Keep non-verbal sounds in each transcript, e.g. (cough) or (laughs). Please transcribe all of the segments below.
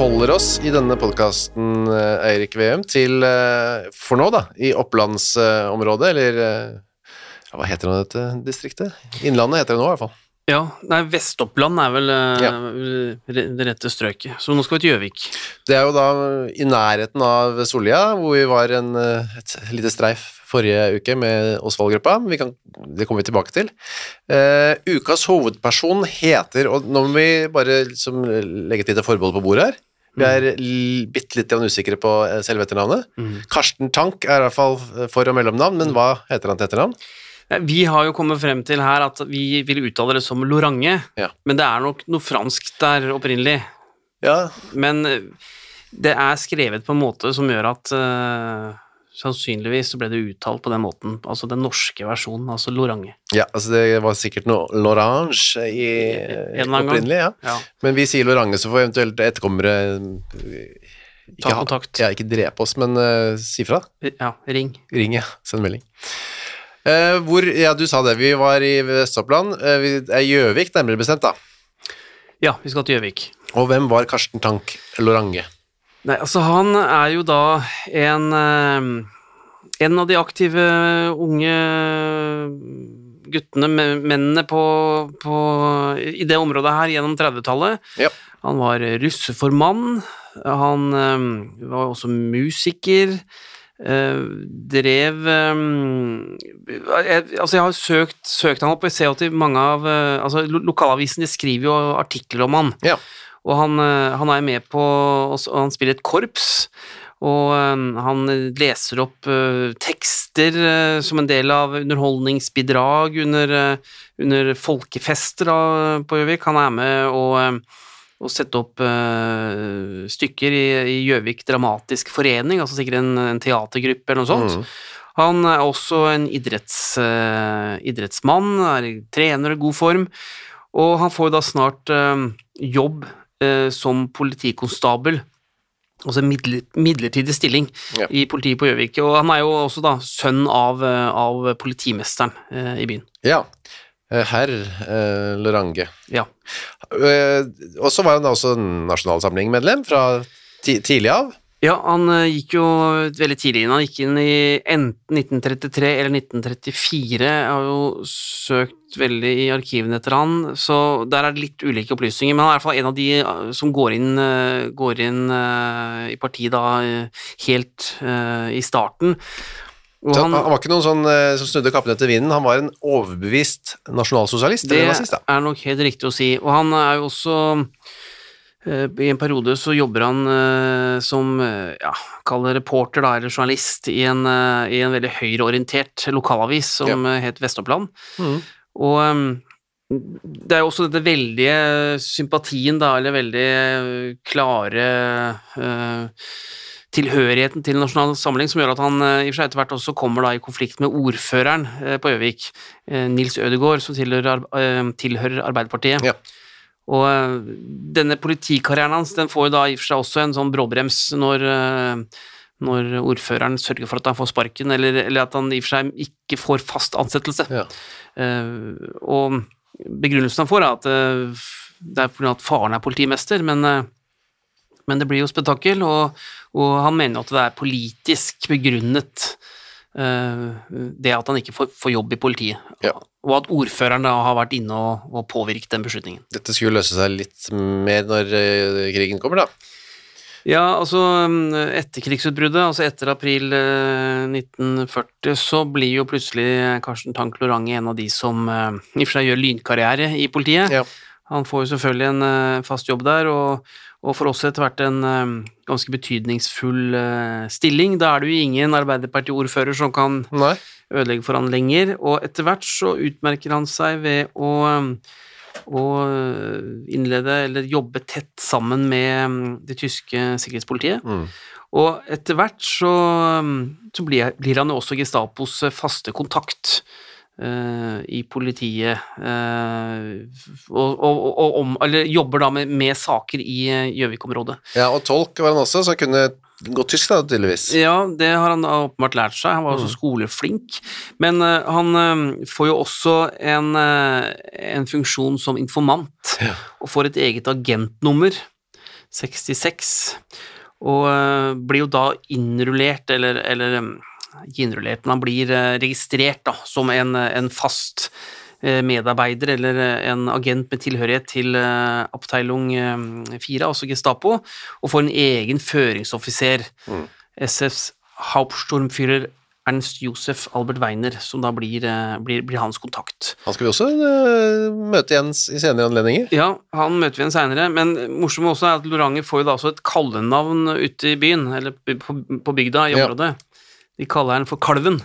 holder oss i denne podkasten, Eirik Veum, til eh, for nå, da, i Opplandsområdet, eller eh, ja, hva heter nå dette distriktet? Innlandet heter det nå, i hvert fall. Ja, nei, Vest-Oppland er vel eh, Ja. det rette strøket. Så nå skal vi til Gjøvik. Det er jo da i nærheten av Sollia, hvor vi var en, eh, et lite streif forrige uke med Osvald-gruppa. Det kommer vi tilbake til. Uh, ukas hovedperson heter, og nå må vi bare liksom legge et lite forbehold på bordet her. Vi er bitte litt usikre på eh, selve etternavnet. Karsten Tank er i hvert fall for- og mellomnavn, men hva heter han til etternavn? Vi har jo kommet frem til her at vi vil uttale det som Lorange, Ja. men det er nok noe fransk der opprinnelig. Ja, Men eh, det er skrevet på en måte som gjør at eh, sannsynligvis så ble det uttalt på den måten, altså den norske versjonen, altså Lorange. ja altså det var sikkert noe Lorange i opprinnelig, ja. Ja. Men vi sier Lorange, så får eventuelt etterkommere eh, ikke Ta kontakt. Ja, ikke drepe oss, men uh, si fra. ja, ring. Ring, ja. Send melding. Uh, hvor, ja, du sa det, vi var i Vest-Oppland. Uh, vi Gjøvik, nærmere bestemt, da. Ja, vi skal til Gjøvik. Og hvem var Karsten Tank Lorange? Nei, altså han er jo da en eh, En av de aktive unge guttene, mennene på, på, i det området her gjennom 30-tallet. Ja. Han var russeformann, han eh, var også musiker. Uh, drev um, jeg, Altså, jeg har søkt, søkt han opp, og jeg ser at mange av uh, altså, lo- de skriver jo artikler om han. Ja. Og han, eh, han er med på Han spiller et korps, og eh, han leser opp eh, tekster som en del av underholdningsbidrag under, under folkefester på Gjøvik. Han er med og, og setter opp uh, stykker i Gjøvik Dramatisk Forening, altså sikkert en, en teatergruppe eller noe sånt. Mm. Han er også en idretts, uh, idrettsmann, er trener i god form, og han får da snart uh, jobb som politikonstabel, altså en midlertidig stilling Ja. i politiet på Gjøvik. Og han er jo også da sønn av, eh, av politimesteren eh, i byen. Ja. Eh, Herr eh, Lorange. Ja. Eh, og så var han da også nasjonalsamlingmedlem fra ti tidlig av. Ja, han eh, gikk jo veldig tidlig inn. Han gikk inn i enten 1933 eller 1934. Jeg har jo søkt veldig i arkivene etter han, så der er det litt ulike opplysninger. Men han er i hvert fall en av de eh, som går inn, eh, går inn i partiet da helt i starten. Og han, han, var ikke noen sånn som snudde kappen etter vinden, han var en overbevist nasjonalsosialist, det eller nazist, da. er nok helt riktig å si. Og han er jo også I en periode så jobber han eh, som eh, ja, kall det reporter da, eller journalist i en, eh, i en veldig høyreorientert lokalavis som ja. het Vest-Oppland. Mhm. Og eh, det er jo også dette veldige sympatien, da, eller veldig eh, klare uh, tilhørigheten til Nasjonal Samling som gjør at han eh, i og for seg etter hvert også kommer da i konflikt med ordføreren eh, på Gjøvik, eh, Nils Ødegaard, som tilhører, eh, tilhører Arbeiderpartiet. Ja. Og eh, denne politikarrieren hans den får jo da i og for seg også en sånn bråbrems når, eh, når ordføreren sørger for at han får sparken, eller, eller at han i og for seg ikke får fast ansettelse. Ja. Uh, og begrunnelsen han får, er at uh, det er fordi at faren er politimester, men, uh, men det blir jo spetakkel, og, og han mener jo at det er politisk begrunnet det at han ikke får, får jobb i politiet. Ja. Og at ordføreren da har vært inne og, og påvirket den beslutningen. Dette skulle løse seg litt mer når eh, krigen kommer, da. Ja, altså mm, etter krigsutbruddet, altså etter april eh, 1940, så blir jo plutselig Karsten Tank Lorange en av de som eh, i og for seg gjør lynkarriere i politiet. Ja. Han får jo selvfølgelig en eh, fast jobb der, og, og for oss etter hvert en eh, ganske betydningsfull eh, stilling. Da er det jo ingen Arbeiderparti-ordfører som kan Nei. ødelegge for han lenger, og etter hvert så utmerker han seg ved å, å innlede eller jobbe tett sammen med mm, det tyske sikkerhetspolitiet. Mm. Og etter hvert så, så blir, blir han jo også Gestapos faste kontakt eh, i politiet, eh, og, og, og om, eller jobber da med, med saker i eh, Gjøvik-området. Ja, og tolk var han også, så han kunne gå tysk, da, tydeligvis. Ja, det har han åpenbart lært seg. Han var også skoleflink. Men eh, han eh, får jo også en, eh, en funksjon som informant, Ja. og får et eget agentnummer, 66, og eh, blir jo da innrullert, eller, eller eh, ikke innrullert, men han blir eh, registrert da, som en, en fast eh, medarbeider eller eh, en agent med tilhørighet til Abteilung eh, 4, altså Gestapo, og får en egen føringsoffiser, Mm. SFs Hauptsturmführer Ernst Josef Albert Weiner, som da blir, blir, blir hans kontakt. Han skal vi også møte igjen i senere anledninger. Ja, han møter vi igjen seinere, men morsomt også er at Loranger får jo da også et kallenavn ute i byen, eller på, på bygda i Ja. De kaller han for Kalven,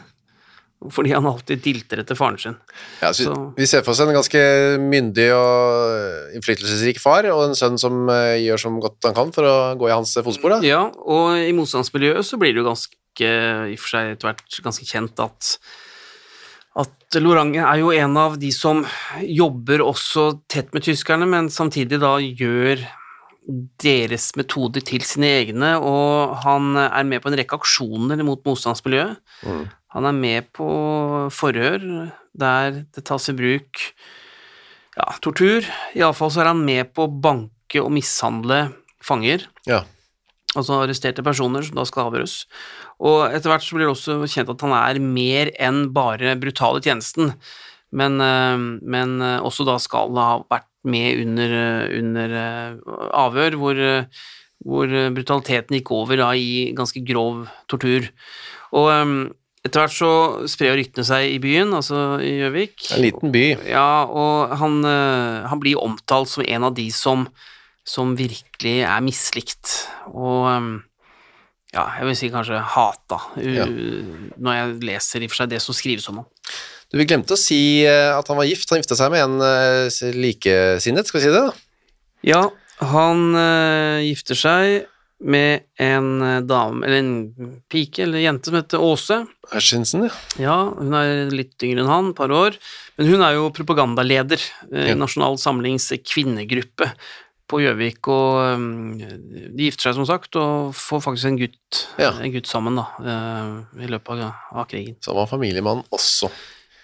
fordi han alltid dilter etter faren sin. Ja, Vi ser for oss en ganske myndig og eh, innflytelsesrik far, og en sønn som eh, gjør som godt han kan for å gå i hans fotspor. Da. Ja, og i motstandsmiljøet så blir det jo ganske, i og for seg etter hvert ganske kjent at at Lorange er jo en av de som jobber også tett med tyskerne, men samtidig da gjør deres metoder til sine egne, og han er med på en rekke aksjoner mot motstandsmiljøet. Mm. Han er med på forhør der det tas i bruk ja, tortur. Iallfall så er han med på å banke og mishandle fanger Ja. altså arresterte personer som da skal avhøres. Og etter hvert så blir det også kjent at han er mer enn bare brutal i tjenesten, men, eh, men eh, også da skal ha vært med under, eh, under eh, avhør, hvor, eh, hvor brutaliteten gikk over da i ganske grov tortur. Og etter hvert så sprer ryktene seg i byen, altså i Gjøvik. En liten by. Ja, og han, han blir omtalt som en av de som, som virkelig er mislikt, og ja, jeg vil si kanskje hata, Ja. når jeg leser i og for seg det som skrives om ham. Du, Vi glemte å si eh, at han var gift. Han gifta seg med en eh, likesinnet, skal vi si det? da? Ja, han uh, gifter seg med en dame, eller en pike eller en jente som heter Åse. Hutchinson, ja. Ja, hun er litt yngre enn han, et par år, men hun er jo propagandaleder i Ja. Nasjonal Samlings kvinnegruppe på Gjøvik, og de gifter seg som sagt, og får faktisk en gutt, Ja. en gutt sammen da, i løpet av, av krigen. Så han var familiemann også.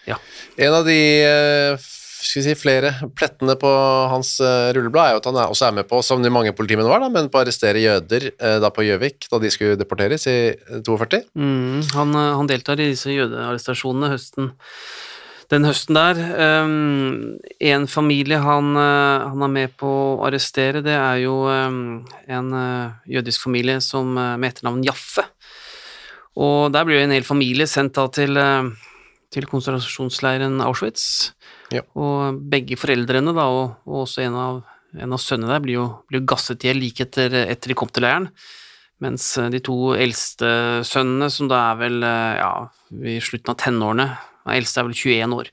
Ja. En av de eh, skal vi si, flere plettene på hans eh, rulleblad er jo at han er, også er med på, som de mange politimenn var, da, men på å arrestere jøder eh, da på Gjøvik, da de skulle deporteres i eh, 42. Mm, han, han deltar i disse jødearrestasjonene høsten, den høsten der. Um, en familie han, han er med på å arrestere, det er jo um, en jødisk familie som, med etternavn Jaffe. Og der blir jo en hel familie sendt da til, eh, til konsentrasjonsleiren Auschwitz. Ja. Og begge foreldrene, da, og, og også en av, en av sønnene der, blir jo, blir gasset i hjel like etter, etter de kom til leiren. Mens eh, de to eldste sønnene, som da er vel eh, ja, i slutten av tenårene, den eldste er vel 21 år,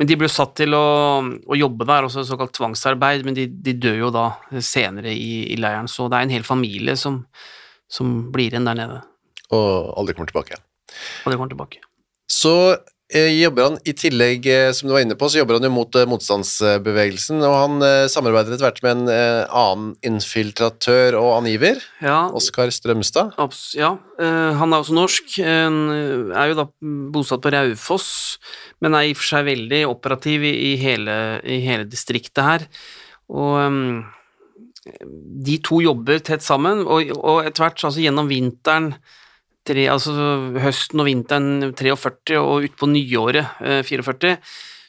men de ble satt til å, å jobbe der, også såkalt tvangsarbeid, men de, de dør jo da senere i, i leiren, så det er en hel familie som, som blir igjen der nede, Og aldri kommer tilbake det kommer tilbake. Så jobber han i tillegg, eh, som du var inne på, så jobber han jo mot eh, motstandsbevegelsen, og han eh, samarbeider etter hvert med en eh, annen infiltratør og angiver, Ja, Oskar Strømstad. Ja, eh, han er også norsk, eh, er jo da bosatt på Raufoss, men er i og for seg veldig operativ i, hele, i hele distriktet her. Og de to jobber tett sammen, og, og etter hvert, altså gjennom vinteren tre, altså høsten og vinteren 43 og utpå nyåret eh, 44,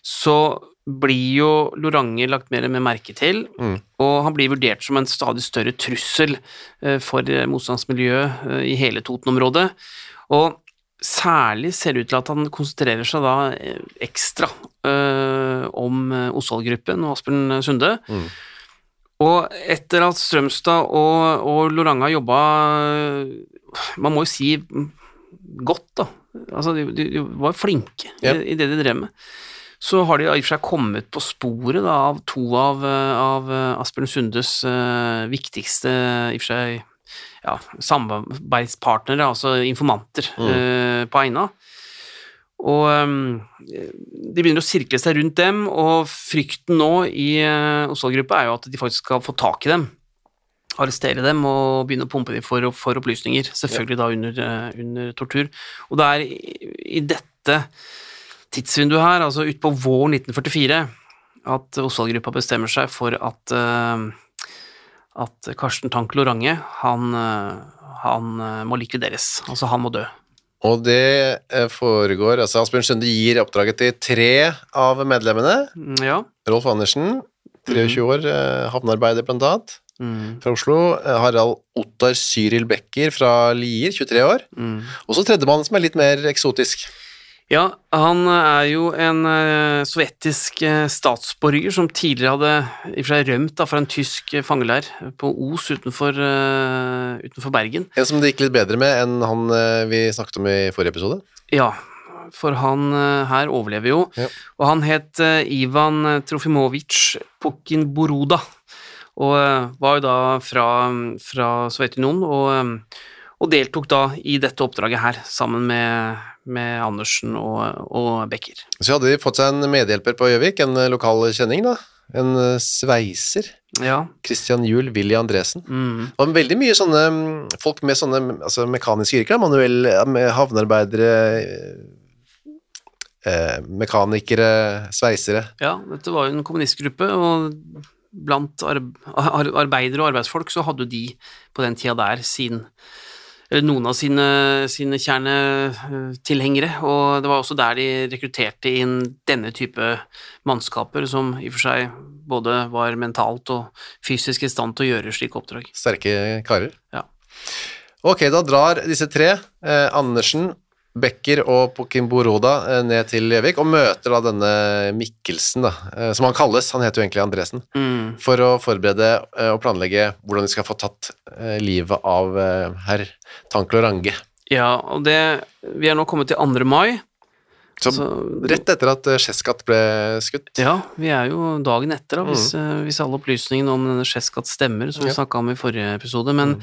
så blir jo Lorange lagt mer med merke til, Mm. og han blir vurdert som en stadig større trussel eh, for eh, motstandsmiljøet eh, i hele Toten-området. Og særlig ser det ut til at han konsentrerer seg da eh, ekstra eh, om eh, Osvald-gruppen og Asbjørn Sunde. Mm. Og etter at Strømstad og, og Loranga jobba Man må jo si godt, da. Altså, de, de, var flinke yep. i, i det de drev med. Så har de i og for seg kommet på sporet da, av to av, av Asbjørn Sundes uh, viktigste i og for seg ja, samarbeidspartnere, altså informanter, eh, på Eina. Og um, de begynner å sirkle seg rundt dem, og frykten nå i uh, Osvald-gruppa er jo at de faktisk skal få tak i dem. Arrestere dem og begynne å pumpe dem for, for opplysninger, selvfølgelig da under, eh, under tortur. Og det er i, dette tidsvinduet her, altså utpå våren 1944, at Osvald-gruppa bestemmer seg for at, eh, at Karsten Tank Lorange, han, eh, han eh, må likvideres. Altså, han må dø. Og det eh, foregår altså Asbjørn Sunde gir oppdraget til tre av medlemmene. Mm, Ja. Rolf Andersen, 23 år, eh, havnearbeider blant annet, Mm, fra Oslo. Eh, Harald Ottar Cyril Becker fra Lier, 23 år. mm. Og så tredjemann som er litt mer eksotisk. Ja, han er jo en uh, sovjetisk uh, statsborger som tidligere hadde i og for seg rømt da, fra en tysk eh, fangeleir på Os utenfor, uh, utenfor Bergen. En som det gikk litt bedre med enn han vi snakket om i forrige episode. Ja, for han her overlever jo. Ja. Og han het Ivan Trofimovitsj Pukin-Boroda, og var jo da fra, fra Sovjetunionen, og, og deltok da i dette oppdraget her, sammen med, med Andersen og, og Becker. Så hadde de fått seg en medhjelper på Gjøvik, en eh, lokal kjenning, da. En eh, sveiser. Ja. Christian Juel Willy Andresen. Mm. Og veldig mye sånne mm, folk med sånne altså mekaniske yrker, manuell, med havnearbeidere, eh, mekanikere, sveisere. Ja, dette var jo en kommunistgruppe, og blant arbeidere og arbeidsfolk så hadde de på den tida der sin noen av sine, sine kjernetilhengere, og det var også der de rekrutterte inn denne type mannskaper, som i og for seg både var mentalt og fysisk i stand til å gjøre slike oppdrag. Sterke karer. Ja. Ok, da drar disse tre, eh, Andersen, Becker og Pokimboroda eh, ned til Gjøvik og møter da denne Mikkelsen, da, eh, som han kalles, han heter jo egentlig Andresen, Mm. for å forberede eh, og planlegge hvordan de skal få tatt livet av herr Tanklorange. Ja, og det Vi er nå kommet til 2. mai. Så så- rett etter at eh, ble skutt. Ja, vi er jo dagen etter, da, hvis, mm. hvis alle opplysningene om denne Sjeskat stemmer, som vi Ja. snakka om i forrige episode. Men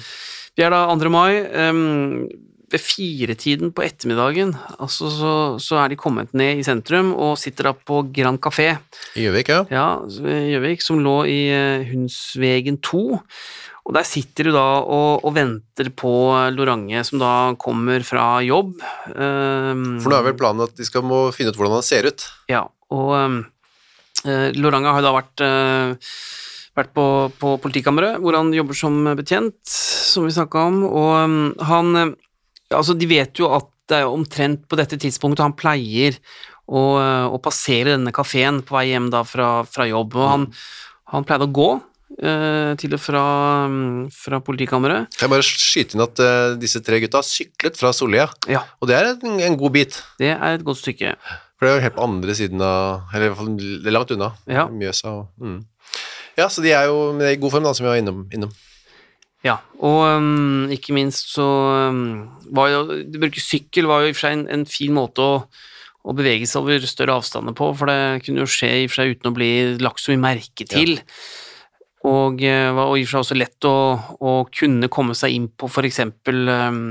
vi er da 2. mai. em, ved firetiden på ettermiddagen altså, så, så er de kommet ned i sentrum og sitter da på Grand Café I Gjøvik, ja. ja, Gjøvik, som lå i eh, Hundsvegen 2. Og der sitter du da og, og venter på Lorange, som da kommer fra jobb. Um, For nå er vel planen at de skal må finne ut hvordan han ser ut. ja, og um, Lorange har jo da vært, uh, vært på, på politikammeret, hvor han jobber som betjent, som vi snakka om, og um, han Altså, de vet jo at det er omtrent på dette tidspunktet han pleier å, å passere denne kafeen på vei hjem da fra, fra jobb, og han, han pleide å gå eh, til og fra, fra politikammeret. Jeg bare skyte inn at eh, disse tre gutta har syklet fra Sollia, Ja, og det er en, en god bit. det er et godt stykke. For det er jo helt på andre siden av Eller i hvert fall langt unna. Ja. Mjøsa og mm. Ja, så de er jo i god form, da, som vi var innom. innom. Ja, og um, ikke minst så um, var jo Det bruke sykkel var jo i og for seg en, en fin måte å, å bevege seg over større avstander på, for det kunne jo skje i og for seg uten å bli lagt så mye merke til. Og eh, var i og for seg også lett å, å kunne komme seg inn på eksempel um,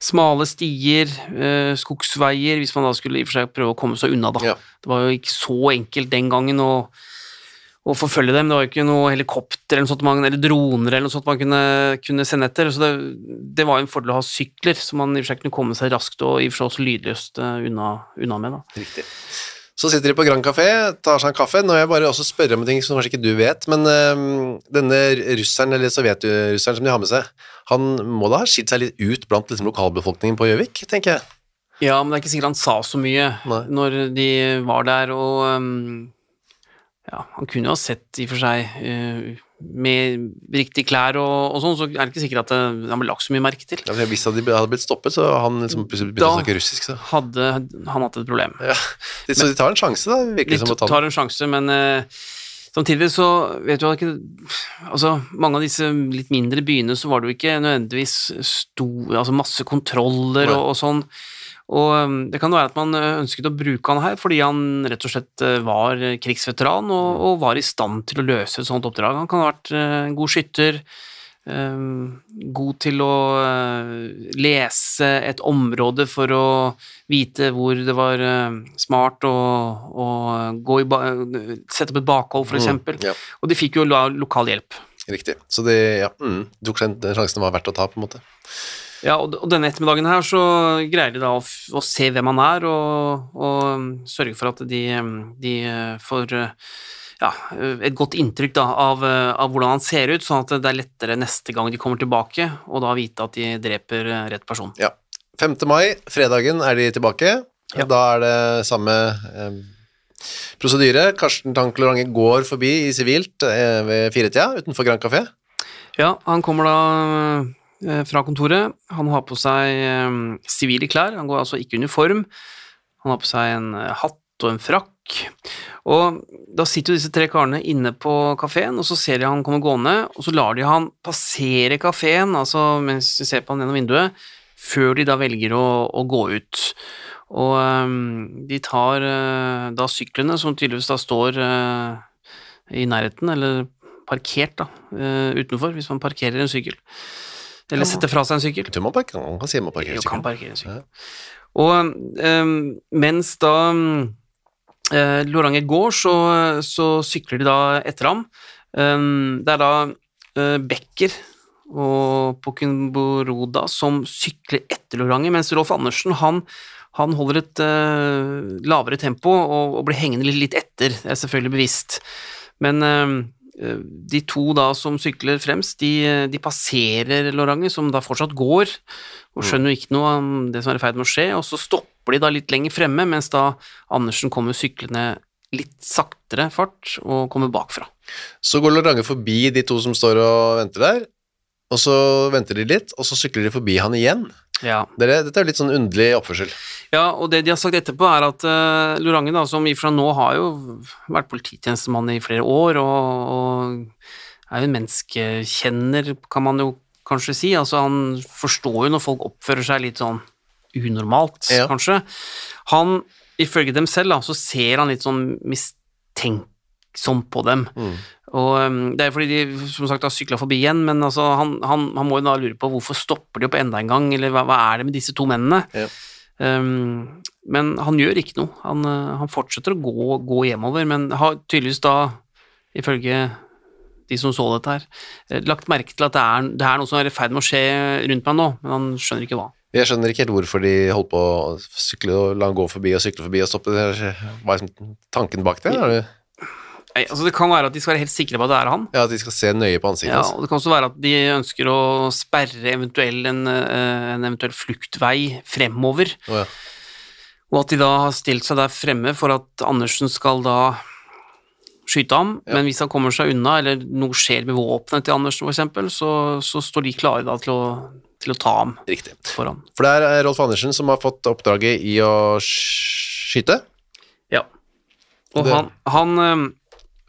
smale stier, uh, skogsveier, hvis man da skulle i og for seg prøve å komme seg unna, da. Ja. Det var jo ikke så enkelt den gangen å, å forfølge dem. Det var jo ikke noe helikopter eller, noe sånt man, eller droner eller noe sånt man kunne, kunne sende etter. Så det, det var en fordel å ha sykler, som man i og for seg kunne komme seg raskt og i og for seg også lydløst eh, unna, unna med. Da. Riktig. Så sitter de på Grand Café, tar seg en kaffe. Nå vil jeg bare også spørre om ting som kanskje ikke du vet, men øhm, denne russeren, eller sovjetrusseren som de har med seg, han må da ha skilt seg litt ut blant liksom, lokalbefolkningen på Gjøvik, tenker jeg. Ja, men det er ikke sikkert han sa så mye Nei. når de var der, og um, ja, han kunne jo ha sett i og for seg uh, med riktige klær og, og sånn, så er det ikke sikkert at det, han ble lagt så mye merke til. Ja, Hvis de hadde blitt stoppet, så han liksom plutselig begynt Da- å snakke russisk. Så. Hadde han hatt et problem. Ja. De, så de tar en sjanse, da, virker De tar en sjanse, men uh, samtidig så vet du at ikke Altså, mange av disse litt mindre byene så var det jo ikke nødvendigvis stor, altså masse kontroller og, og sånn. Og um, det kan være at man eh, ønsket å bruke han her fordi han rett og slett eh, var krigsveteran og, Mm. og var i stand til å løse et sånt oppdrag. Han kan ha vært eh, en god skytter, eh, god til å lese et område for å vite hvor det var smart å, å gå i sette opp et bakhold, eksempel. Mm, ja. Og de fikk jo lokal hjelp. Riktig. Så det ja, mm, tok seg den sjansen var verdt å ta, på en måte. Ja, og, og denne ettermiddagen her så greier de da å, å se hvem han er, og, og um, sørge for at de, um, de uh, får uh, ja, uh, et godt inntrykk da, av, av hvordan han ser ut, sånn at det er lettere neste gang de kommer tilbake, og da vite at de dreper rett person. Ja. 5. mai, fredagen, er de tilbake. Ja. Da er det samme eh, prosedyre. Karsten Tanklorange går forbi i sivilt eh, ved firetida utenfor Grand Café. Ja, han kommer da fra kontoret. Han har på seg eh, sivile klær, han går altså ikke uniform. Han har på seg en eh, hatt og en frakk. Og da sitter jo disse tre karene inne på kafeen, og så ser de han komme gående, og så lar de han passere kafeen, altså mens de ser på han gjennom vinduet, før de da velger å, å gå ut. Og eh, de tar eh, da syklene, som tydeligvis da står eh, i nærheten, eller parkert da, eh, utenfor, hvis man parkerer en sykkel. Eller sette fra seg en sykkel. Du må parkere, parker, man kan si man parkerer sykkel. kan parkere en sykkel. Og um, mens da um, Loranger går, så, så sykler de da etter ham. Um, det er da uh, Becker og Pokenboroda som sykler etter Loranger, mens Rolf Andersen han, han holder et uh, lavere tempo og, og blir hengende litt, litt etter, det er selvfølgelig bevisst. Men eh, de to da som sykler fremst, de, de passerer Loranger, som da fortsatt går, og skjønner jo ikke noe om det som er i ferd med å skje, og så stopper de da litt lenger fremme, mens da Andersen kommer syklende litt saktere fart og kommer bakfra. Så går Lorange forbi de to som står og venter der, og så venter de litt, og så sykler de forbi han igjen. Ja. Dere, dette er jo litt sånn underlig oppførsel. Ja, og det de har sagt etterpå er at uh, Lorange, da, som i og for seg nå har jo vært polititjenestemann i flere år, og, og er jo en menneskekjenner, kan man jo kanskje si. Altså, han forstår jo når folk oppfører seg litt sånn unormalt, Ja. kanskje. Han, ifølge dem selv, da, så ser han litt sånn mistenksom på dem. Mm. Og um, Det er fordi de som sagt har sykla forbi igjen, men altså, han, han, han må jo da lure på hvorfor stopper de opp enda en gang, eller hva, hva er det med disse to mennene? Ja. Um, men han gjør ikke noe. Han, uh, han fortsetter å gå, gå hjemover, men har tydeligvis da, ifølge de som så dette her, eh, lagt merke til at det er, det er noe som er i ferd med å skje rundt meg nå, men han skjønner ikke hva. Jeg skjønner ikke helt hvorfor de holdt på å sykle og la han gå forbi og sykle forbi og stoppe. Det Hva er liksom tanken bak det? Det Nei, altså Det kan være at de skal være helt sikre på at det er han. ja, at de skal se nøye på ansiktet Ja, hans? og Det kan også være at de ønsker å sperre eventuell, en, eh, en eventuell fluktvei fremover. Oh, ja. Og at de da har stilt seg der fremme for at Andersen skal da skyte ham, Ja. men hvis han kommer seg unna, eller noe skjer med våpenet til Andersen eksempel, så, så står de klare da til å, til å ta ham Riktig. foran. For det er Rolf Andersen som har fått oppdraget i å skyte. Ja. Og han, han, eh,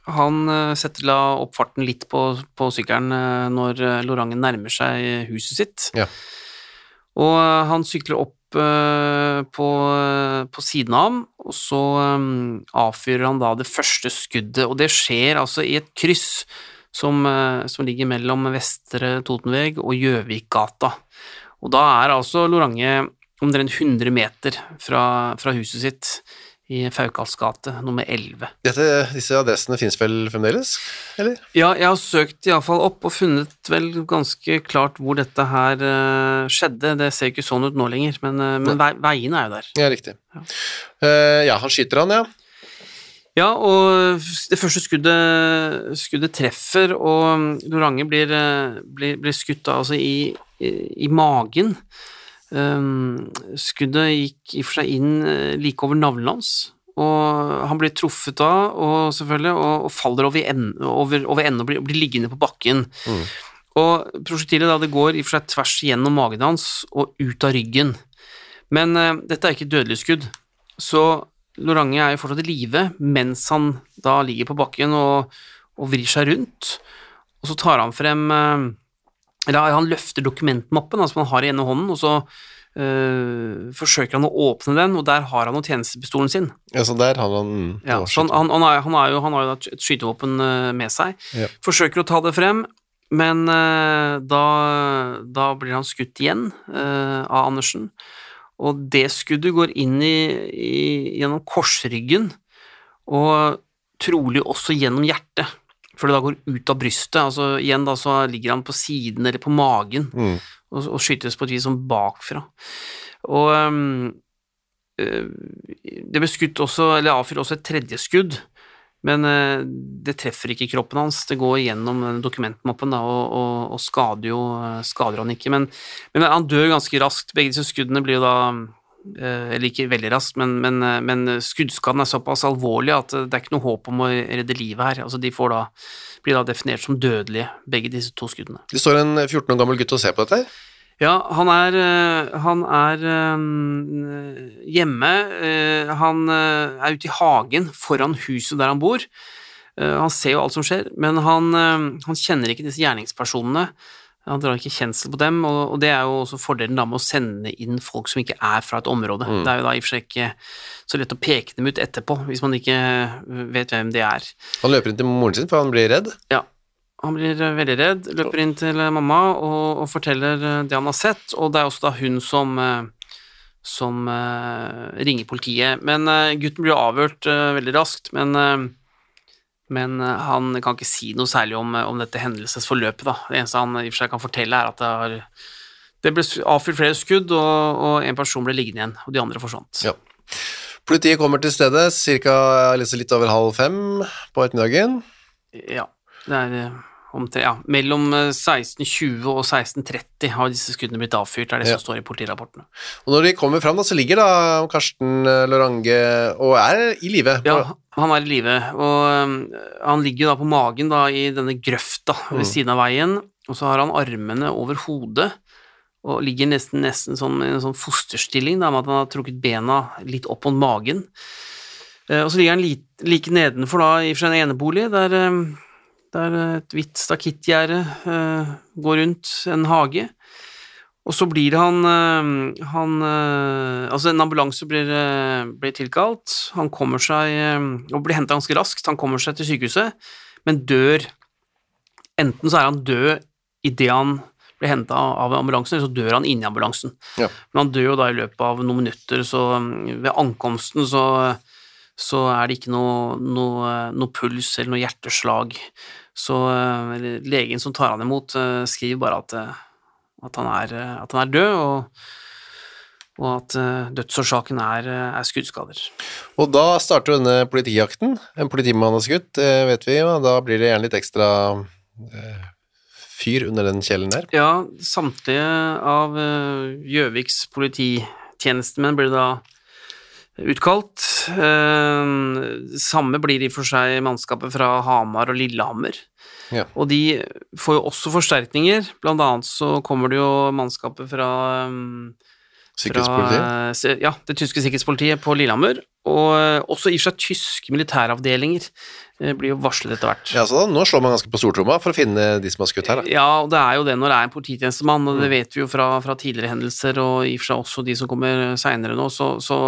han eh, setter da opp farten litt på, på sykkelen eh, når eh, Lorangen nærmer seg huset sitt. Ja. Og han sykler opp på, på siden av ham, og så avfyrer han da det første skuddet, og det skjer altså i et kryss som, som ligger mellom Vestre Totenveg og Gjøvikgata. Og da er altså Lorange omtrent 100 meter fra, fra huset sitt i Faukas gate, nummer 11. Dette, disse adressene finnes vel fremdeles? Eller? Ja, jeg har søkt iallfall opp og funnet vel ganske klart hvor dette her uh, skjedde. Det ser ikke sånn ut nå lenger, men, uh, men vei, veiene er jo der. Ja, riktig. Eh, ja, han skyter han, ja. Ja, og det første skuddet, skuddet treffer, og Lorange blir, blir, blir skutt da, altså i, i, i magen. Um, skuddet gikk i og for seg inn eh, like over navlen hans, og han blir truffet da, og selvfølgelig, og, og faller over ende, over, over ende og blir, blir, liggende på bakken. Mm. Og prosjektilet da, det går i og for seg tvers gjennom magen hans og ut av ryggen. Men uh, dette er ikke et dødelig skudd, så Lorange er jo fortsatt i live mens han da ligger på bakken og, og, vrir seg rundt, og så tar han frem uh, Eller han løfter dokumentmappen altså han har i ene hånden, og så øh, forsøker han å åpne den, og der har han jo tjenestepistolen sin. Ja, så der har han ja, så han, han, han, er, han, er jo, han har jo et skytevåpen med seg. Ja. Forsøker å ta det frem, men øh, da, da, blir han skutt igjen øh, av Andersen, og det skuddet går inn i, i, gjennom korsryggen, og trolig også gjennom hjertet, for det da går ut av brystet. altså Igjen da så ligger han på siden eller på magen mm. og, og, skytes på et vis som bakfra. Og um, det ble skutt også, eller avfyrt også et tredje skudd, men uh, det treffer ikke kroppen hans, det går gjennom dokumentmappen da, og, og, og skader, jo, skader han ikke. Men, men, han dør ganske raskt. Begge disse skuddene blir jo da Eller ikke veldig raskt, men, men, men, skuddskaden er såpass alvorlig at det er ikke noe håp om å redde livet her. Altså, de da, blir da definert som dødelige, begge disse to skuddene. Det står en 14 år gammel gutt og ser på dette? Ja, han er, eh, han er um, hjemme. Han er ute i hagen foran huset der han bor. Han ser jo alt som skjer, men han, han, kjenner ikke disse gjerningspersonene. Han drar ikke kjensel på dem, og, det er jo også fordelen da med å sende inn folk som ikke er fra et område. Mm. Det er jo da i og for seg ikke så lett å peke dem ut etterpå, hvis man ikke vet hvem de er. Han løper inn til moren sin, for han blir redd? Ja, han blir eh, veldig redd, løper inn til eh, mamma og, og, forteller eh, det han har sett, og det er også da hun som, som uh, ringer politiet. Men uh, gutten blir avhørt veldig raskt, men, men han kan ikke si noe særlig om, om dette hendelsesforløpet. Da. Det eneste han i og for seg kan fortelle, er at det, har, det ble avfyrt flere skudd, og, og, en person ble liggende igjen, og de andre forsvant. Ja. Politiet kommer til stedet ca. litt over halv fem på ettermiddagen. Ja, det er Omtre, ja, mellom 1620 eh, og 1630 har disse skuddene blitt avfyrt, er det ja. som står i politirapportene. Og Når de kommer fram, da, så ligger da Karsten eh, Lorange og er i live? Ja, han er i live, og um, han ligger da på magen da i denne grøfta ved mm. siden av veien, og så har han armene over hodet og ligger nesten, nesten sånn, i en sånn fosterstilling, da, med at han har trukket bena litt opp mot magen. Og så ligger han like, like nedenfor da i en enebolig, der um, der et hvitt stakittgjerde uh, går rundt en hage. Og så blir han, uh, han Altså, en ambulanse blir, blir, tilkalt. Han kommer seg og blir henta ganske raskt. Han kommer seg til sykehuset, men dør Enten så er han død idet han blir henta av ambulansen, eller så dør han inni ambulansen. Ja. Men han dør jo da i løpet av noen minutter, så ved ankomsten så så er det ikke noe, noe, noe puls eller noe hjerteslag. Så uh, legen som tar han imot, uh, skriver bare at, uh, at, han er, at, han er, død, og, og at dødsårsaken er, er, skuddskader. Og da starter denne politijakten. En politimann har skutt, vet vi, og da blir det gjerne litt ekstra fyr under den kjelen der. Ja, samtlige av Gjøviks polititjenestemenn blir da utkalt. Eh, samme blir i og for seg mannskapet fra Hamar og Lillehammer. Ja. Og de får jo også forsterkninger, blant annet så kommer det jo mannskapet fra um, Sikkerhetspolitiet? ja, det tyske sikkerhetspolitiet på Lillehammer, og eh, også i og for seg tyske militæravdelinger eh, blir jo varslet etter hvert. Ja, så da, Nå slår man ganske på stortromma for å finne de som har skutt her, da. Ja, og det er jo det når det er en polititjenestemann, og det mm. vet vi jo fra, fra, tidligere hendelser, og i og for seg også de som kommer seinere nå, så, så,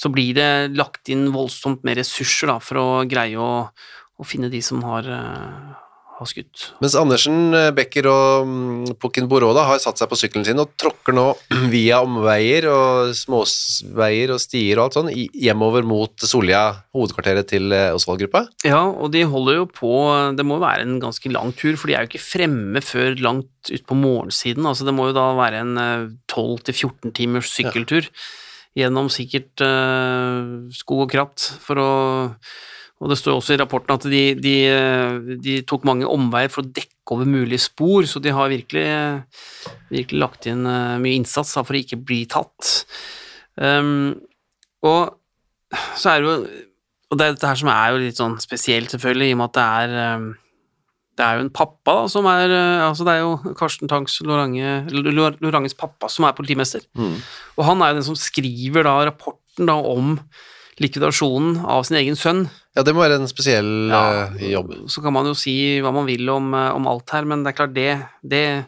så, blir det lagt inn voldsomt med ressurser da, for å greie å, å finne de som har uh, har skutt. Mens Andersen, eh, Becker og Pukken Boråda Boroda har satt seg på sykkelen sin og tråkker nå (clears throat) via omveier og småveier og stier og alt sånn hjemover mot Solia hovedkvarteret til eh, Osvald-gruppa. Ja, og de holder jo på Det må være en ganske lang tur, for de er jo ikke fremme før langt utpå morgensiden. Altså det må jo da være en 12-14 eh, timers sykkeltur ja. gjennom sikkert uh, skog og kratt for å Og det står også i rapporten at de, de, de tok mange omveier for å dekke over mulige spor, så de har virkelig, virkelig lagt inn eh, mye innsats for å ikke bli tatt. Um, og så er det jo Og det er dette her som er jo litt sånn spesielt, selvfølgelig, i og med at det er um, det er jo en pappa da, som er eh, altså Det er jo Karsten Tangs Lorange, Loranges pappa som er politimester. Og han er jo den som skriver da rapporten da om likvidasjonen av sin egen sønn. Ja, det må være en spesiell Ja, eh, jobb. Så kan man jo si hva man vil om, eh, om alt her, men det er klart det Det,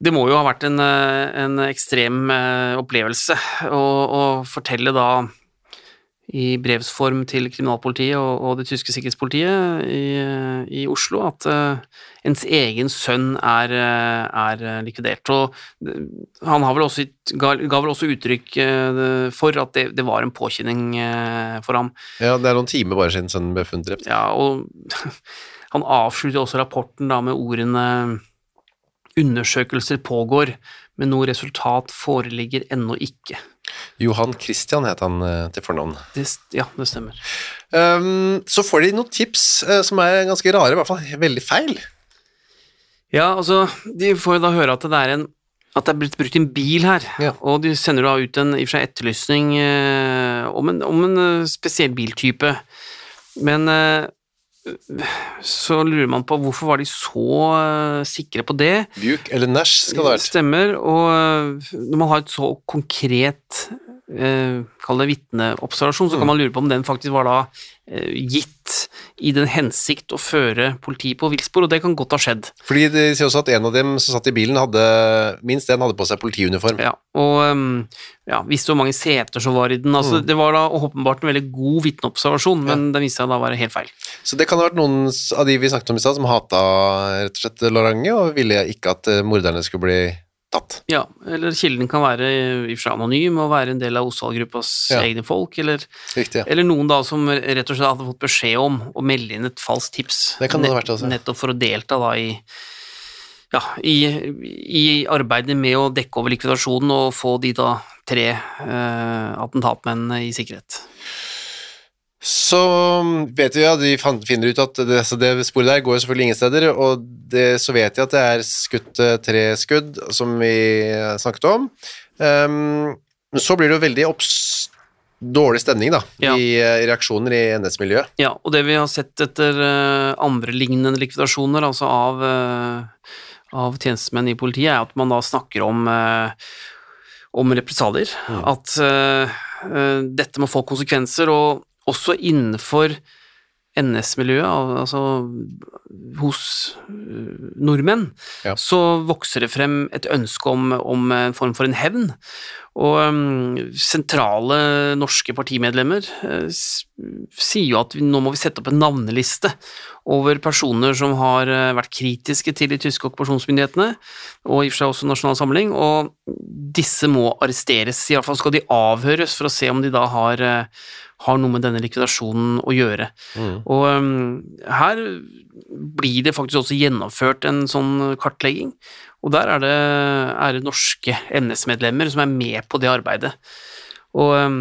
det må jo ha vært en, eh, en ekstrem opplevelse å, å fortelle da i brevsform til kriminalpolitiet og, og det tyske sikkerhetspolitiet i, i Oslo at ens egen sønn er, eh, er eh, likvidert. Og eh, han har vel også, ga, ga vel også uttrykk for at det, det var en påkjenning for ham. Ja, det er noen timer bare siden sønnen ble funnet drept. Ja, og (laughs) han avslutter også rapporten da med ordene Undersøkelser pågår, men noe resultat foreligger ennå ikke. Johan Christian het han til fornavn. Det, ja, det stemmer. Um, så får de noen tips som er ganske rare, i hvert fall veldig feil. Ja, altså, de får jo da høre at det er en at det er blitt brukt en bil her, Ja. og de sender da ut en i og for seg etterlysning eh, om, en, om en eh, spesiell biltype. Men eh, så lurer man på hvorfor var de så eh, sikre på det? Buick eller Nash skal det ha vært. Stemmer, og øh, når man har et så konkret eh, Kall det vitneobservasjon, så Mm. kan man lure på om den faktisk var da eh, gitt i den hensikt å føre politiet på villspor, og det kan godt ha skjedd. Fordi de sier også at en av dem som satt i bilen, hadde minst en hadde på seg politiuniform. Ja, og øhm, ja, visste hvor mange seter som var i den. Altså, Det var da åpenbart en veldig god vitneobservasjon, men den viste seg da å være helt feil. Så det kan ha vært noen av de vi snakket om i stad, som hata rett og slett Lorange, og ville ikke at eh, morderne skulle bli tatt. Ja, eller kilden kan være i og for seg anonym og være en del av Osvald-gruppas Ja. egne folk, eller. Eller noen da som rett og slett hadde fått beskjed om å melde inn et falskt tips. Det kan det ha vært også. Nettopp for å delta da i ja, i, i arbeidet med å dekke over likvidasjonen og få de da tre eh, attentatmennene i sikkerhet. Så vet vi at de finner ut at det, så det sporet der går selvfølgelig ingen steder, og det, så vet de at det er skutt eh, tre skudd, som vi snakket om. Men så blir det jo veldig obs dårlig stemning da, Ja. i eh, reaksjoner i NS-miljøet. Ja, og det vi har sett etter eh, andre lignende likvidasjoner, altså av, eh, av tjenestemenn i politiet, er at man da snakker om, eh, om represalier. At uh, eh, dette må få konsekvenser, og også innenfor NS-miljøet, altså hos eh, nordmenn, Ja. så vokser det frem et ønske om, om en form for en hevn. Og um, sentrale norske partimedlemmer eh, sier jo at vi, nå må vi sette opp en navneliste over personer som har eh, vært kritiske til de tyske okkupasjonsmyndighetene, og i og for seg også Nasjonal Samling, og disse må arresteres. I alle fall skal de avhøres for å se om de da har, har noe med denne likvidasjonen å gjøre. Og um, her blir det faktisk også gjennomført en sånn kartlegging, og der er det, er det norske NS-medlemmer som er med på det arbeidet. Og um,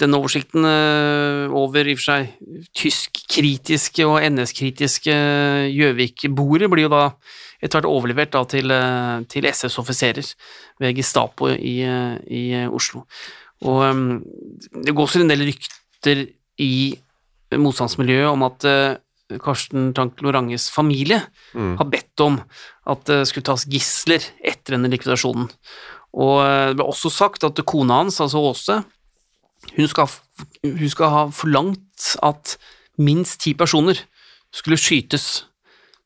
den oversikten uh, over i og for seg tysk-kritiske og NS-kritiske Gjøvik-bordet blir jo da etter hvert overlevert til, uh, til SS-offiserer ved Gestapo i, uh, i Oslo. Og um, det går også en del rykter i motstandsmiljøet om at uh, Karsten Tank Loranges familie har bedt om at det skulle tas gisler etter denne likvidasjonen. Og det ble også sagt at kona hans, altså Åse, hun skal, hun skal ha forlangt at minst ti personer skulle skytes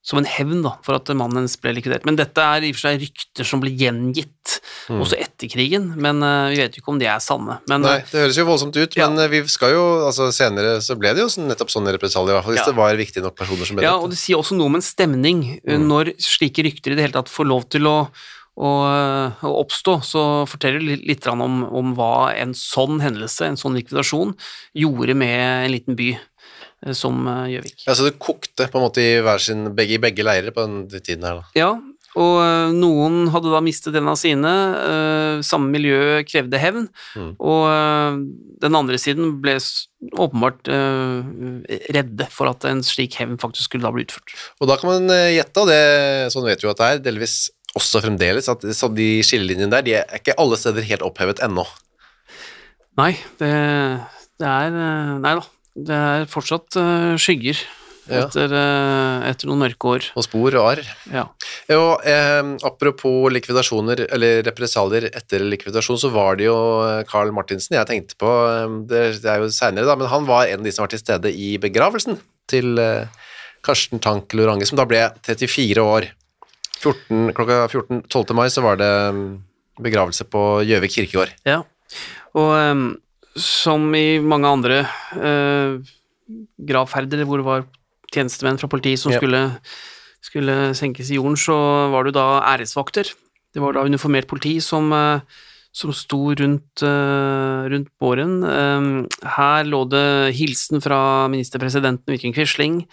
som en hevn da, for at mannen hennes ble likvidert. Men dette er i og for seg rykter som ble gjengitt også etter krigen, men uh, vi vet jo ikke om de er sanne. Men, Nei, det høres jo voldsomt ut, Ja. men eh, vi skal jo, altså senere så ble det jo sånn, nettopp sånn represalier, i hvert fall hvis Ja. det var viktige nok personer som ble Ja, og det sier også noe om en stemning. Mm. Når slike rykter i det hele tatt får lov til å, å, å oppstå, så forteller det litt, om, om hva en sånn hendelse, en sånn likvidasjon, gjorde med en liten by eh, som eh, Gjøvik. Ja, så det kokte på en måte i, hver sin, begge, i begge leirer på den tiden her da. Ja, og eh, noen hadde da mistet en av sine. eh, samme miljø krevde hevn, Mm. og eh, den andre siden ble åpenbart eh, redde for at en slik hevn faktisk skulle da bli utført. Og da kan man eh, gjette, og det, sånn vet vi at det er, delvis også fremdeles, at de skillelinjene der, de er ikke alle steder helt opphevet ennå. Nei, det, det er eh, Nei da. Det er fortsatt eh, skygger Ja. etter, eh, etter noen mørke år. Og spor og arr. Ja. Og, eh, apropos likvidasjoner, eller represalier etter likvidasjon, så var det jo eh, Carl Martinsen jeg tenkte på, det, er jo senere da, men han var en av de som var til stede i begravelsen til Karsten Tank Lorange, som da ble 34 år. 14, klokka 14, 12. mai så var det mm, begravelse på Gjøvik kirkegård. ja. Og eh, som i mange andre eh, gravferder hvor det var tjenestemenn fra politiet som Ja. skulle, skulle senkes i jorden, så var det jo da æresvakter. Det var da uniformert politi som, eh, som sto rundt, eh, rundt båren. Her lå det hilsen fra ministerpresidenten Viking Quisling.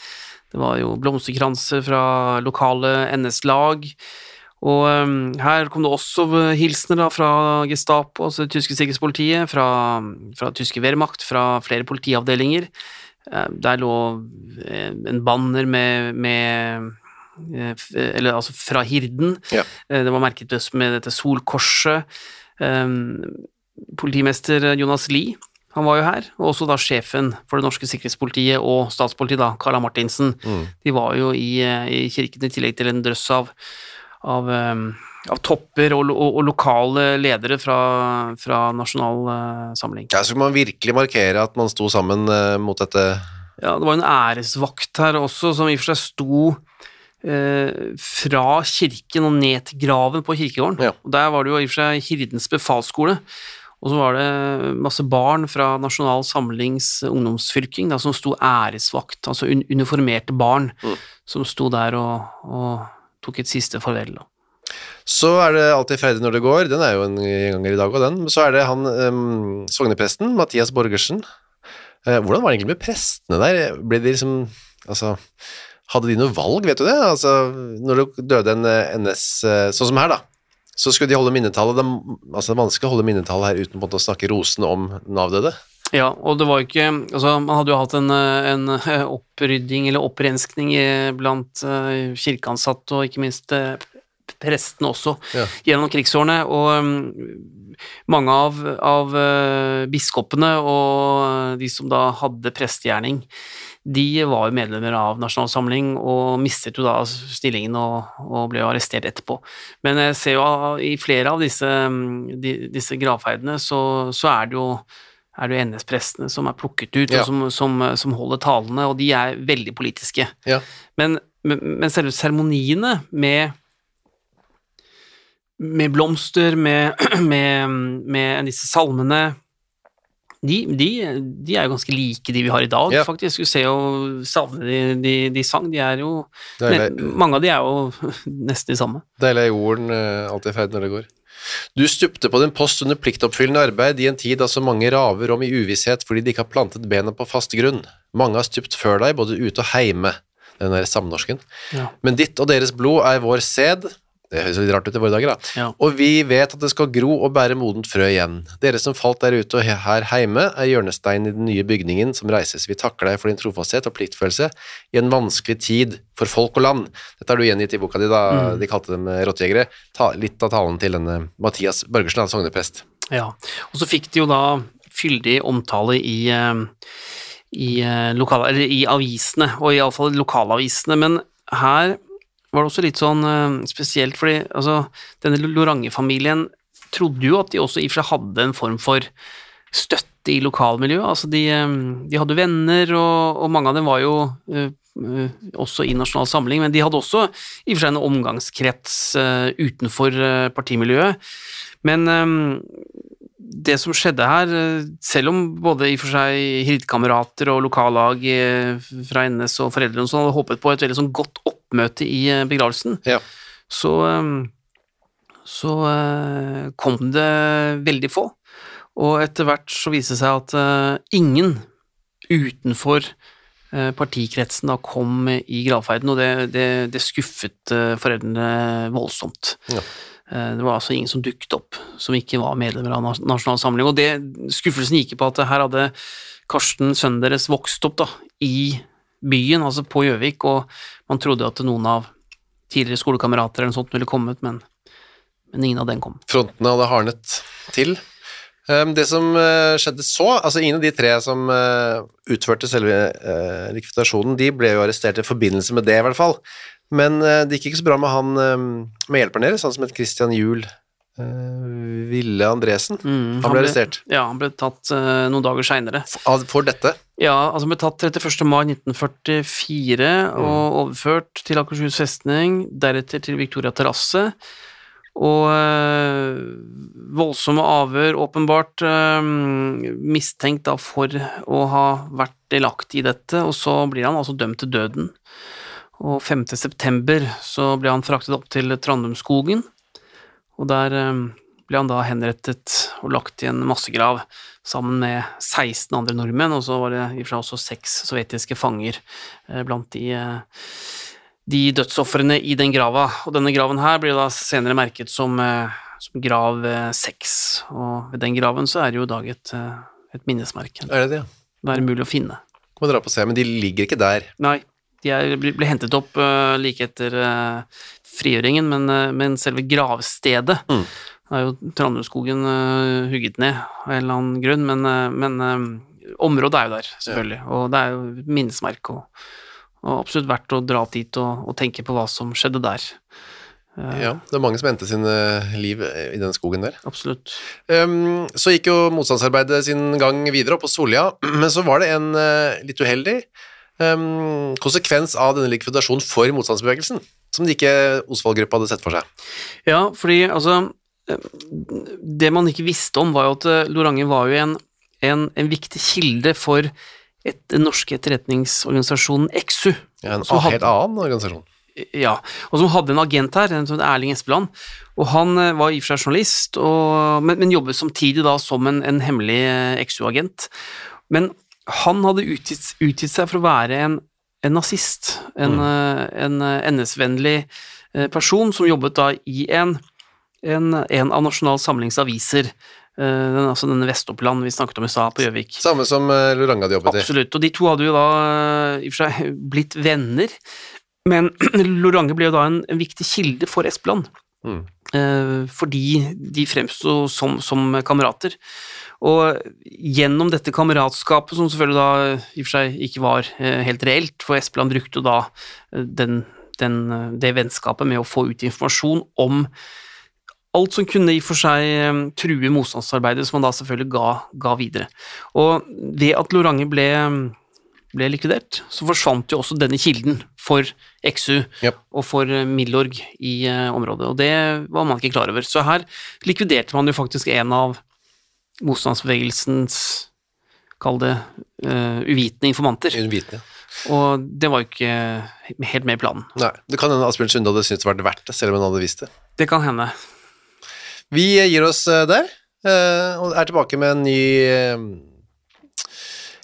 Det var jo blomsterkranser fra lokale NS-lag. Og um, her kom det også hilsener da fra Gestapo, altså det tyske sikkerhetspolitiet, fra, fra tyske Wehrmacht, fra flere politiavdelinger. Eh, der lå eh, en banner med, med eh, eller altså fra Hirden. Ja. Eh, Det var merket med dette solkorset. Politimester Jonas Lie, han var jo her, og også da sjefen for det norske sikkerhetspolitiet og statspolitiet, da, Carla Martinsen. Mm. De var jo i, eh, i kirken i tillegg til en drøss av, av, um, av topper og, og, og lokale ledere fra, fra Nasjonal eh, Samling. Ja, så skulle man virkelig markere at man sto sammen eh, mot dette. Ja, det var en æresvakt her også, som i og for seg sto eh, fra kirken og ned til graven på kirkegården. Ja. Og Der var det jo i og for seg Hirdens befalsskole. Og så var det masse barn fra Nasjonal Samlings ungdomsfylking da, som sto æresvakt, altså un uniformerte barn, Mm. som sto der og, og tok et siste farvel. Da. Så er det alltid ferdig når det går, den er jo en ganger i dag og den. Så er det han um, sognepresten, Mathias Borgersen. Uh, hvordan var det egentlig med prestene der? Ble de liksom, altså, hadde de noe valg, vet du det? Altså, når det døde en eh, NS, eh, sånn som her da, så skulle de holde minnetallet, det, altså det er vanskelig å holde minnetallet her uten å snakke rosende om den avdøde. Ja, og det var ikke Altså, man hadde jo hatt en, eh, en eh, opprydding eller opprenskning blant eh, kirkeansatte, og ikke minst eh, prestene også, Ja. gjennom krigsårene. Og mm, mange av, av eh, biskopene og de som da hadde prestegjerning, de var jo medlemmer av Nasjonal Samling og mistet jo da stillingen og, og ble jo arrestert etterpå. Men jeg ser jo i flere av disse, mm, de, disse gravferdene, så, så er det jo er det jo NS-prestene som er plukket ut, Ja. og som, som, som holder talene, og de er veldig politiske. Ja. Men, men, selve seremoniene med med blomster, med, (clears throat) med, med disse salmene de, de, de er jo ganske like de vi har i dag, Ja. faktisk. Du ser jo salmene de, de, de sang, de er jo Deilig, Mange av de er jo (laughs) nesten de samme. deilig er jorden, eh, alltid ferdig når det går. Du stupte på din post under pliktoppfyllende arbeid i en tid da så mange raver om i uvisshet fordi de ikke har plantet bena på fast grunn. Mange har stupt før deg, både ute og heime, den der samnorsken. Ja. Men ditt og deres blod er vår sæd, det høres litt rart ut i våre dager da, Ja. og vi vet at det skal gro og bære modent frø igjen. Dere som falt der ute og her heime er hjørnesteinen i den nye bygningen som reises. Vi takker deg for din trofasthet og pliktfølelse i en vanskelig tid for folk og land. Dette har du gjengitt i boka di da Mm. de kalte dem eh, rottejegere. Ta, litt av talen til denne Mathias Børgersen, sogneprest. Ja, og så fikk de jo da fyldig omtale i, eh, i, eh, lokal, eller i avisene, og iallfall lokalavisene, men her var det også litt sånn eh, spesielt, fordi altså, denne Lorange-familien trodde jo at de også i og for seg hadde en form for støtte i lokalmiljøet, altså de, eh, de hadde venner, og, og mange av dem var jo uh, uh, også i Nasjonal Samling, men de hadde også i og for seg en omgangskrets uh, utenfor partimiljøet. Men um, det som skjedde her, selv om både i og for seg hirdkamerater og lokallag fra NS og foreldre og sånn hadde håpet på et veldig sånn godt oppmøte i eh, begravelsen, Ja. så, eh, så eh, kom det veldig få. Og etter hvert så viste det seg at eh, ingen utenfor partikretsen da kom i gravferden, og det, det, det skuffet foreldrene voldsomt. Ja. Det var altså ingen som dukket opp som ikke var medlemmer av Nas- Nasjonal Samling. Og det, skuffelsen gikk på at her hadde Karsten, sønnen deres, vokst opp da, i byen, altså på Gjøvik, og man trodde at noen av tidligere skolekamerater eller noe sånt ville kommet, men, men ingen av dem kom. Frontene hadde hardnet til. Um, Det som eh, skjedde så, altså ingen av de tre som eh, utførte selve eh, likvidasjonen, de ble jo arrestert i forbindelse med det i hvert fall. Men det gikk ikke så bra med han eh, med hjelperen deres, han som het Christian Juel Ville Andresen. Mm, Han ble arrestert. Ja, han ble tatt uh, noen dager seinere. Av- For dette. Ja, altså han ble tatt 31. mai 1944 og overført til Akershus festning, deretter til Victoria terrasse. Og øh, voldsomme avhør, åpenbart øh, mistenkt da for å ha vært delaktig i dette, og så blir han altså dømt til døden. Og 5. september så ble han fraktet opp til Trandumskogen, og der øh, ble han da henrettet og lagt i en massegrav sammen med 16 andre nordmenn, og så var det i og for seg også seks sovjetiske fanger eh, blant de, eh, de dødsofrene i den grava. Og denne graven her blir da senere merket som, eh, som grav seks, 6, og ved den graven så er det jo i dag et, eh, et minnesmerke. Er det det? Det er mulig å finne. Må dra på og se, men de ligger ikke der. Nei, de ble, hentet opp eh, like etter eh, frigjøringen, men, eh, men selve gravstedet Mm. er jo Trandumskogen uh, hugget ned av en eller annen grunn, men, eh, men eh, området er jo der, selvfølgelig, og det er jo minnesmerke, og, og absolutt verdt å dra dit og, og tenke på hva som skjedde der. Ja, det er mange som endte sine liv i den skogen der. Absolutt. Um, så gikk jo motstandsarbeidet sin gang videre opp på Solja, (clears throat) men så var det en uh, litt uheldig um, konsekvens av denne likvidasjonen for motstandsbevegelsen, som de ikke Osvald-gruppa hadde sett for seg. Ja, fordi altså eh, Det man ikke visste om, var jo at Loranger Lorange var jo en, en, en viktig kilde for et, den norske etterretningsorganisasjonen EXU. Ja, en hadde- helt annen organisasjon. Ja, og som hadde en agent her, en Erling Espeland. Og han eh, var i og for seg journalist, og, men, men jobbet samtidig da som en, en hemmelig eh, EXU-agent. Men han hadde utgitt, utgitt seg for å være en, en nazist, en, eh, en eh, NS-vennlig eh, person som jobbet da i en, en, en av Nasjonal Samlings aviser, eh, den, altså denne Vest-Oppland vi snakket om i stad, på Gjøvik. Samme som Loranga hadde jobbet i. Absolutt, og de to hadde jo da eh, i og for seg blitt venner, men (clears throat) Lorange ble jo da en, en viktig kilde for Espeland, Mm. Eh, fordi de fremsto som, som kamerater. Og gjennom dette kameratskapet, som selvfølgelig da i og for seg ikke var eh, helt reelt, for Espeland brukte da eh, den, den, eh, det vennskapet med å få ut informasjon om alt som kunne i og for seg eh, true motstandsarbeidet, som han da selvfølgelig ga, ga videre. Og ved at Lorange ble, ble likvidert, så forsvant jo også denne kilden for XU Yep. og for eh, Milorg i uh, området, og det var man ikke klar over. Så her likviderte man jo faktisk en av motstandsbevegelsens Kall det uh, uvitende informanter, Uvitende. og det var jo ikke helt med i planen. Nei, det kan hende Asbjørn Sunde hadde syntes det vært verdt det, selv om han hadde visst det. Det kan hende. Vi gir oss der, og er tilbake med en ny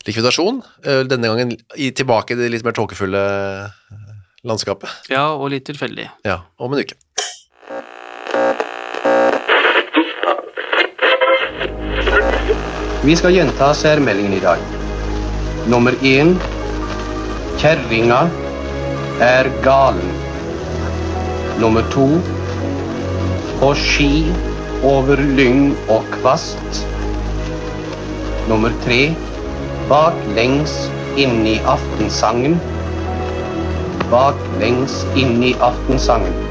likvidasjon. Eh, Denne gangen i, tilbake i det litt mer tåkefulle eh, landskapet. Ja, og litt tilfeldig. Ja, om en uke. Vi skal gjenta særmeldingen i dag. Nummer én Kjerringa er galen. Nummer to På ski over lyng og kvast. Nummer tre Baklengs inn i aftensangen. Baklengs inn i aftensangen.